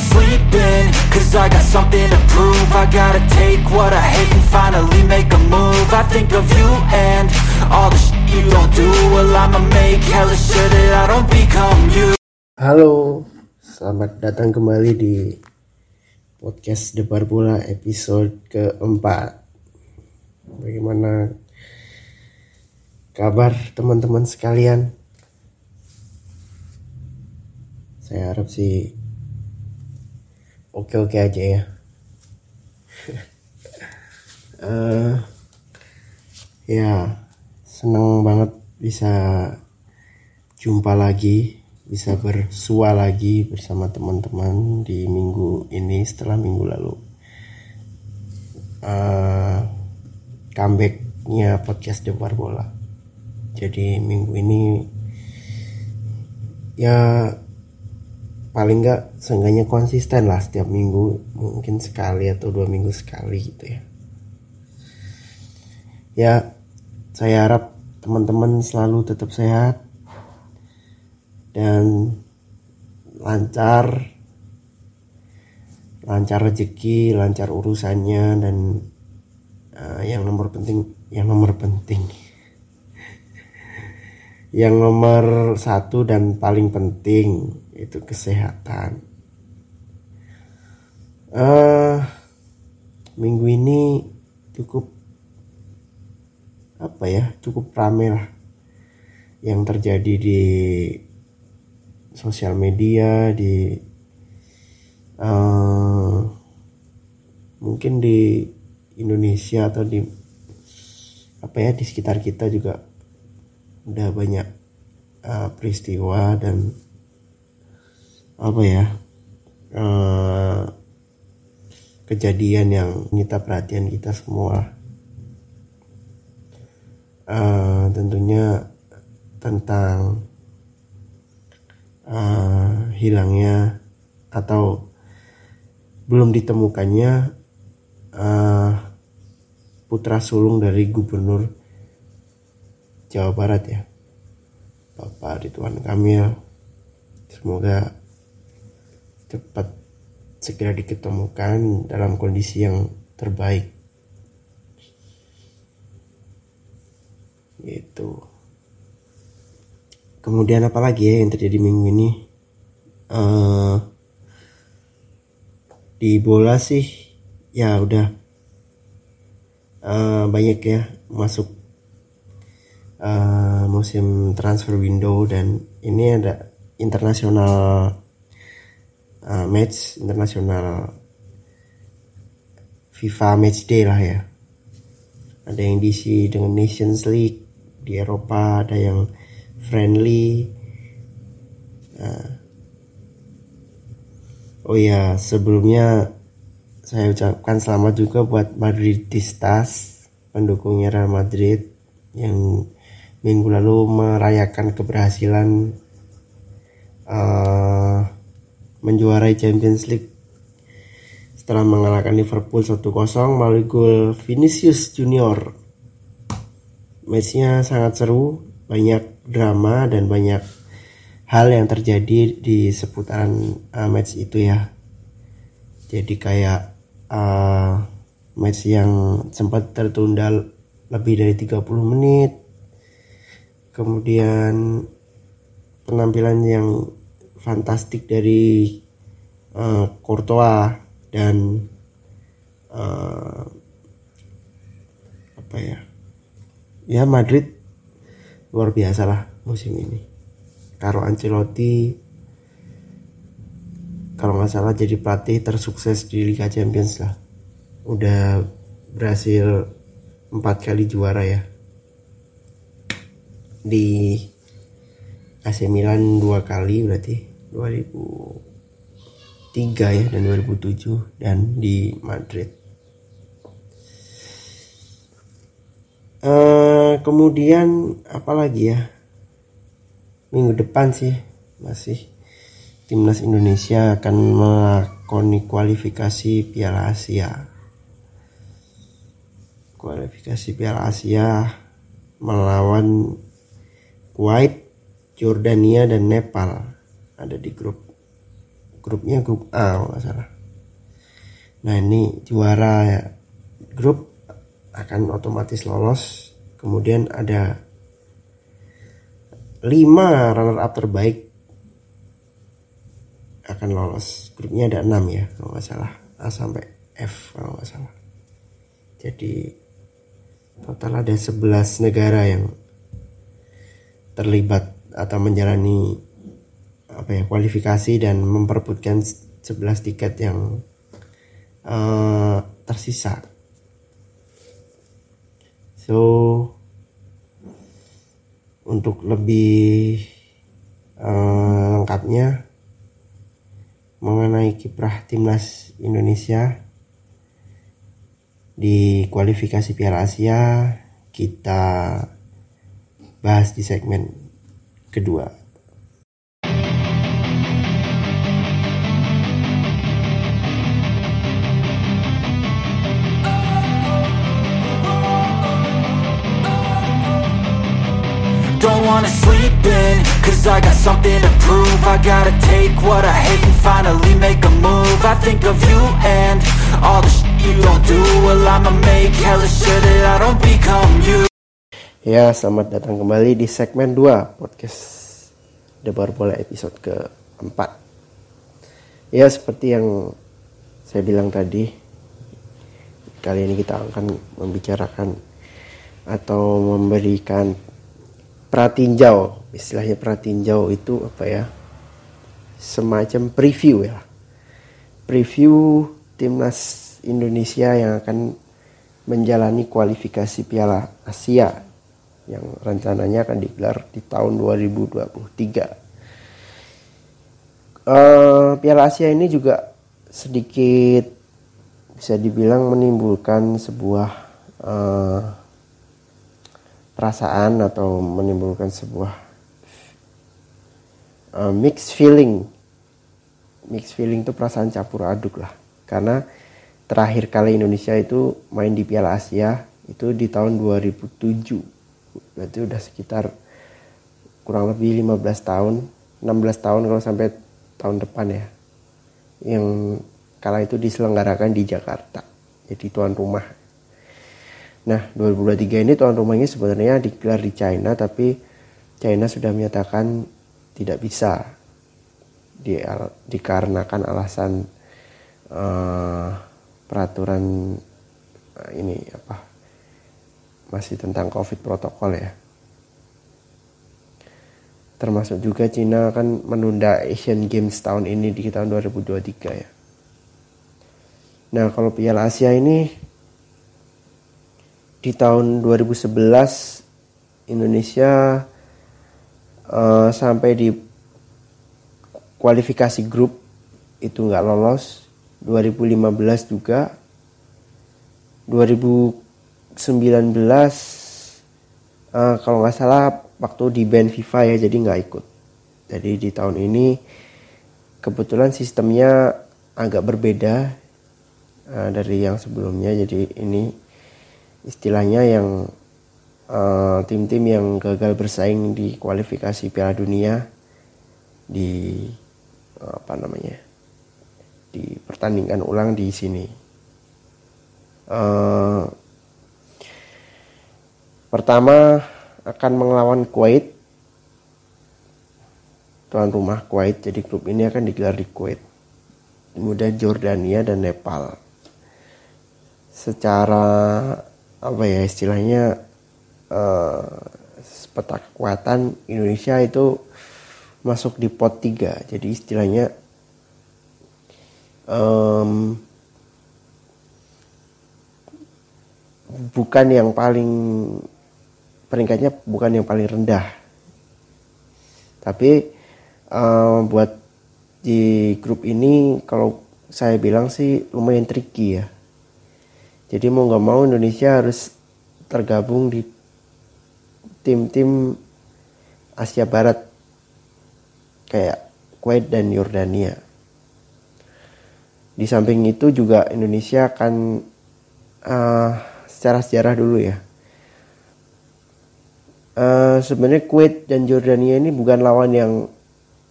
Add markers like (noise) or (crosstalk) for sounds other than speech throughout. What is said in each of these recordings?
sleeping Cause I got something to prove I gotta take what I hate and finally make a move I think of you and all the shit you don't do Well I'ma make hella sure that I don't become you Halo, selamat datang kembali di podcast Debar Bola episode keempat. Bagaimana kabar teman-teman sekalian? Saya harap sih oke-oke aja ya. (laughs) Eh, ya, senang banget bisa jumpa lagi bisa bersua lagi bersama teman-teman di minggu ini setelah minggu lalu uh, comebacknya podcast Debar Bola jadi minggu ini ya paling nggak seenggaknya konsisten lah setiap minggu mungkin sekali atau dua minggu sekali gitu ya. Ya saya harap teman-teman selalu tetap sehat dan lancar lancar rezeki lancar urusannya dan uh, yang nomor penting yang nomor penting yang nomor satu dan paling penting itu kesehatan. Uh, minggu ini cukup apa ya cukup ramai lah yang terjadi di sosial media di uh, mungkin di Indonesia atau di apa ya di sekitar kita juga udah banyak uh, peristiwa dan apa ya uh, kejadian yang menyita perhatian kita semua. Uh, tentunya tentang uh, hilangnya atau belum ditemukannya uh, putra sulung dari gubernur Jawa Barat ya. Bapak Ridwan Kamil. Semoga cepat segera diketemukan dalam kondisi yang terbaik. Gitu. Kemudian apa lagi ya yang terjadi minggu ini? Uh, di bola sih ya udah. Uh, banyak ya masuk uh, musim transfer window dan ini ada internasional uh, match internasional FIFA Match Day lah ya. Ada yang diisi dengan Nations League di Eropa ada yang friendly uh, oh ya sebelumnya saya ucapkan selamat juga buat Madridistas pendukungnya Real Madrid yang minggu lalu merayakan keberhasilan uh, menjuarai Champions League setelah mengalahkan Liverpool 1-0 melalui gol Vinicius Junior. Matchnya sangat seru, banyak drama dan banyak hal yang terjadi di seputaran uh, match itu ya. Jadi kayak uh, match yang sempat tertunda lebih dari 30 menit. Kemudian penampilan yang fantastik dari uh, Courtois dan uh, apa ya? Ya Madrid luar biasa lah musim ini. Carlo Ancelotti kalau nggak salah jadi pelatih tersukses di Liga Champions lah. Udah berhasil empat kali juara ya. Di AC Milan dua kali berarti. 2003 ya dan 2007 dan di Madrid. Uh, kemudian apa lagi ya? Minggu depan sih masih timnas Indonesia akan melakoni kualifikasi Piala Asia. Kualifikasi Piala Asia melawan Kuwait, Jordania dan Nepal ada di grup. Grupnya grup A kalau nggak salah. Nah ini juara ya. Grup akan otomatis lolos. Kemudian ada 5 runner up terbaik akan lolos. Grupnya ada 6 ya kalau nggak salah. A sampai F kalau nggak salah. Jadi total ada 11 negara yang terlibat atau menjalani apa ya kualifikasi dan memperebutkan 11 tiket yang uh, tersisa. So untuk lebih uh, lengkapnya mengenai kiprah timnas Indonesia di kualifikasi Piala Asia kita bahas di segmen kedua. Don't wanna sleep in Cause I got something to prove. I gotta take what I hate and finally make a move. I think of you and all the shit you don't do. Well I'ma make hella sure that I don't become you Ya, selamat datang kembali di segmen 2 podcast Debar Bola episode keempat. Ya, seperti yang saya bilang tadi, kali ini kita akan membicarakan atau memberikan pratinjau istilahnya pratinjau itu apa ya semacam preview ya preview timnas Indonesia yang akan menjalani kualifikasi Piala Asia yang rencananya akan digelar di tahun 2023 uh, Piala Asia ini juga sedikit bisa dibilang menimbulkan sebuah uh, perasaan atau menimbulkan sebuah uh, mixed feeling. Mixed feeling itu perasaan campur aduk lah. Karena terakhir kali Indonesia itu main di Piala Asia itu di tahun 2007 berarti udah sekitar kurang lebih 15 tahun 16 tahun kalau sampai tahun depan ya yang kala itu diselenggarakan di Jakarta jadi tuan rumah. Nah, 2023 ini tuan rumahnya sebenarnya digelar di China, tapi China sudah menyatakan tidak bisa di, dikarenakan alasan uh, peraturan uh, ini apa masih tentang COVID protokol ya. Termasuk juga China akan menunda Asian Games tahun ini di tahun 2023 ya. Nah, kalau Piala Asia ini di tahun 2011 Indonesia uh, sampai di kualifikasi grup itu nggak lolos 2015 juga 2019 uh, kalau nggak salah waktu di band FIFA ya jadi nggak ikut jadi di tahun ini kebetulan sistemnya agak berbeda uh, dari yang sebelumnya jadi ini istilahnya yang eh, tim-tim uh, yang gagal bersaing di kualifikasi Piala Dunia di apa namanya di pertandingan ulang di sini. Uh, pertama akan melawan Kuwait. Tuan rumah Kuwait jadi grup ini akan digelar di Kuwait. Kemudian Jordania dan Nepal. Secara apa ya istilahnya uh, peta kekuatan Indonesia itu masuk di pot 3 jadi istilahnya um, bukan yang paling peringkatnya bukan yang paling rendah tapi um, buat di grup ini kalau saya bilang sih lumayan tricky ya jadi mau nggak mau Indonesia harus tergabung di tim-tim Asia Barat kayak Kuwait dan Yordania. Di samping itu juga Indonesia akan uh, secara sejarah dulu ya. Uh, sebenarnya Kuwait dan Yordania ini bukan lawan yang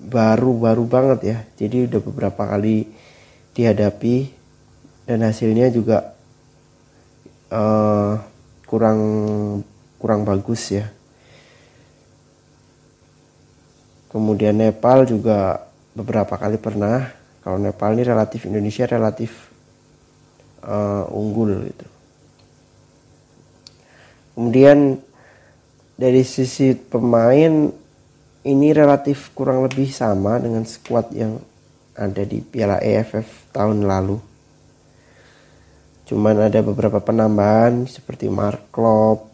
baru-baru banget ya. Jadi udah beberapa kali dihadapi dan hasilnya juga uh, kurang kurang bagus ya. Kemudian Nepal juga beberapa kali pernah. Kalau Nepal ini relatif Indonesia relatif uh, unggul gitu. Kemudian dari sisi pemain ini relatif kurang lebih sama dengan skuad yang ada di Piala EFF tahun lalu. Cuman ada beberapa penambahan seperti Mark Klopp,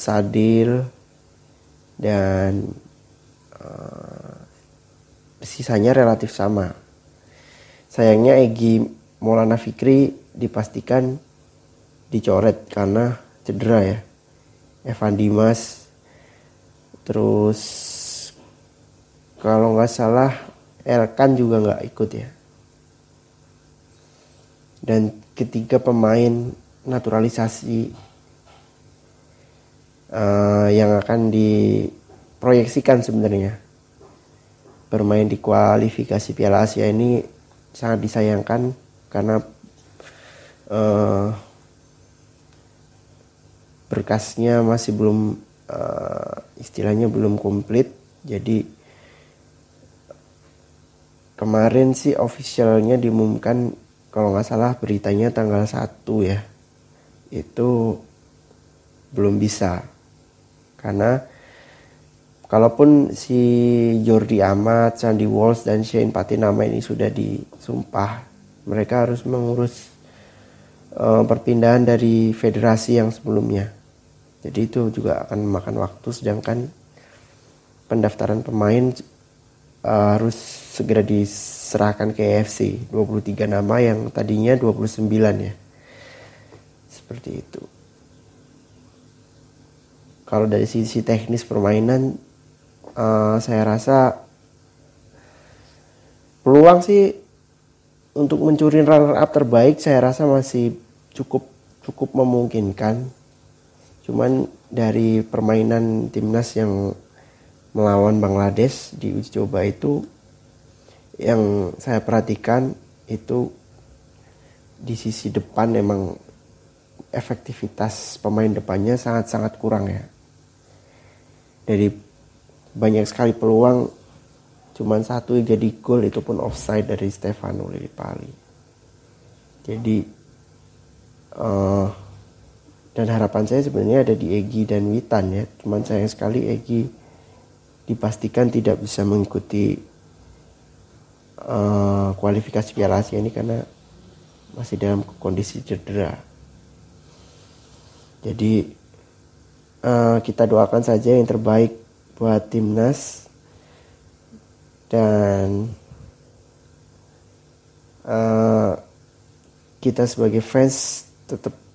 Sadil, dan uh, sisanya relatif sama. Sayangnya Egi Maulana Fikri dipastikan dicoret karena cedera ya. Evan Dimas terus kalau nggak salah Elkan juga nggak ikut ya. Dan ketiga pemain naturalisasi uh, yang akan diproyeksikan sebenarnya. Bermain di kualifikasi Piala Asia ini sangat disayangkan karena uh, berkasnya masih belum uh, istilahnya belum komplit jadi kemarin sih officialnya diumumkan kalau nggak salah beritanya tanggal 1 ya. Itu belum bisa karena kalaupun si Jordi Amat, Sandy Walsh dan Shane Patinama ini sudah disumpah mereka harus mengurus uh, perpindahan dari federasi yang sebelumnya jadi itu juga akan memakan waktu sedangkan pendaftaran pemain uh, harus segera diserahkan ke EFC 23 nama yang tadinya 29 ya. Seperti itu. Kalau dari sisi teknis permainan uh, saya rasa peluang sih untuk mencuri runner up terbaik saya rasa masih cukup cukup memungkinkan cuman dari permainan timnas yang melawan Bangladesh di uji coba itu yang saya perhatikan itu di sisi depan emang efektivitas pemain depannya sangat-sangat kurang ya. Dari banyak sekali peluang cuman satu yang jadi gol itu pun offside dari Stefano Lillipali. Jadi uh, dan harapan saya sebenarnya ada di Egi dan Witan ya. Cuman sayang sekali Egi dipastikan tidak bisa mengikuti uh, kualifikasi Piala Asia ini karena masih dalam kondisi cedera. Jadi uh, kita doakan saja yang terbaik buat timnas dan uh, kita sebagai fans tetap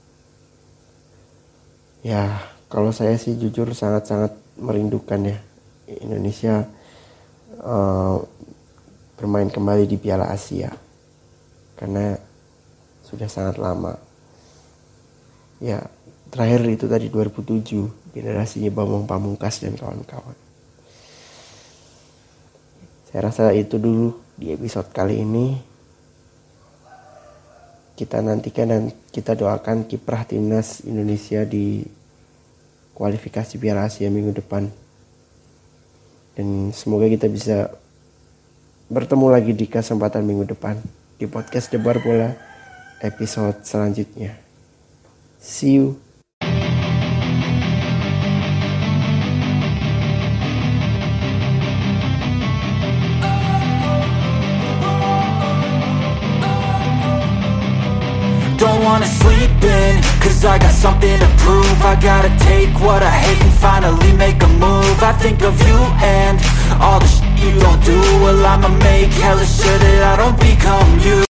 ya kalau saya sih jujur sangat-sangat merindukan ya Indonesia uh, bermain kembali di Piala Asia. Karena sudah sangat lama. Ya terakhir itu tadi 2007 generasinya Bambang Pamungkas dan kawan-kawan. Saya rasa itu dulu di episode kali ini kita nantikan dan kita doakan kiprah timnas Indonesia di kualifikasi Piala Asia minggu depan dan semoga kita bisa bertemu lagi di kesempatan minggu depan di podcast Debar Bola episode selanjutnya. See you. Wanna sleep in, cause I got something to prove. I gotta take what I hate and finally make a move. I think of you and all the shit you don't do. Well I'ma make hella sure that I don't become you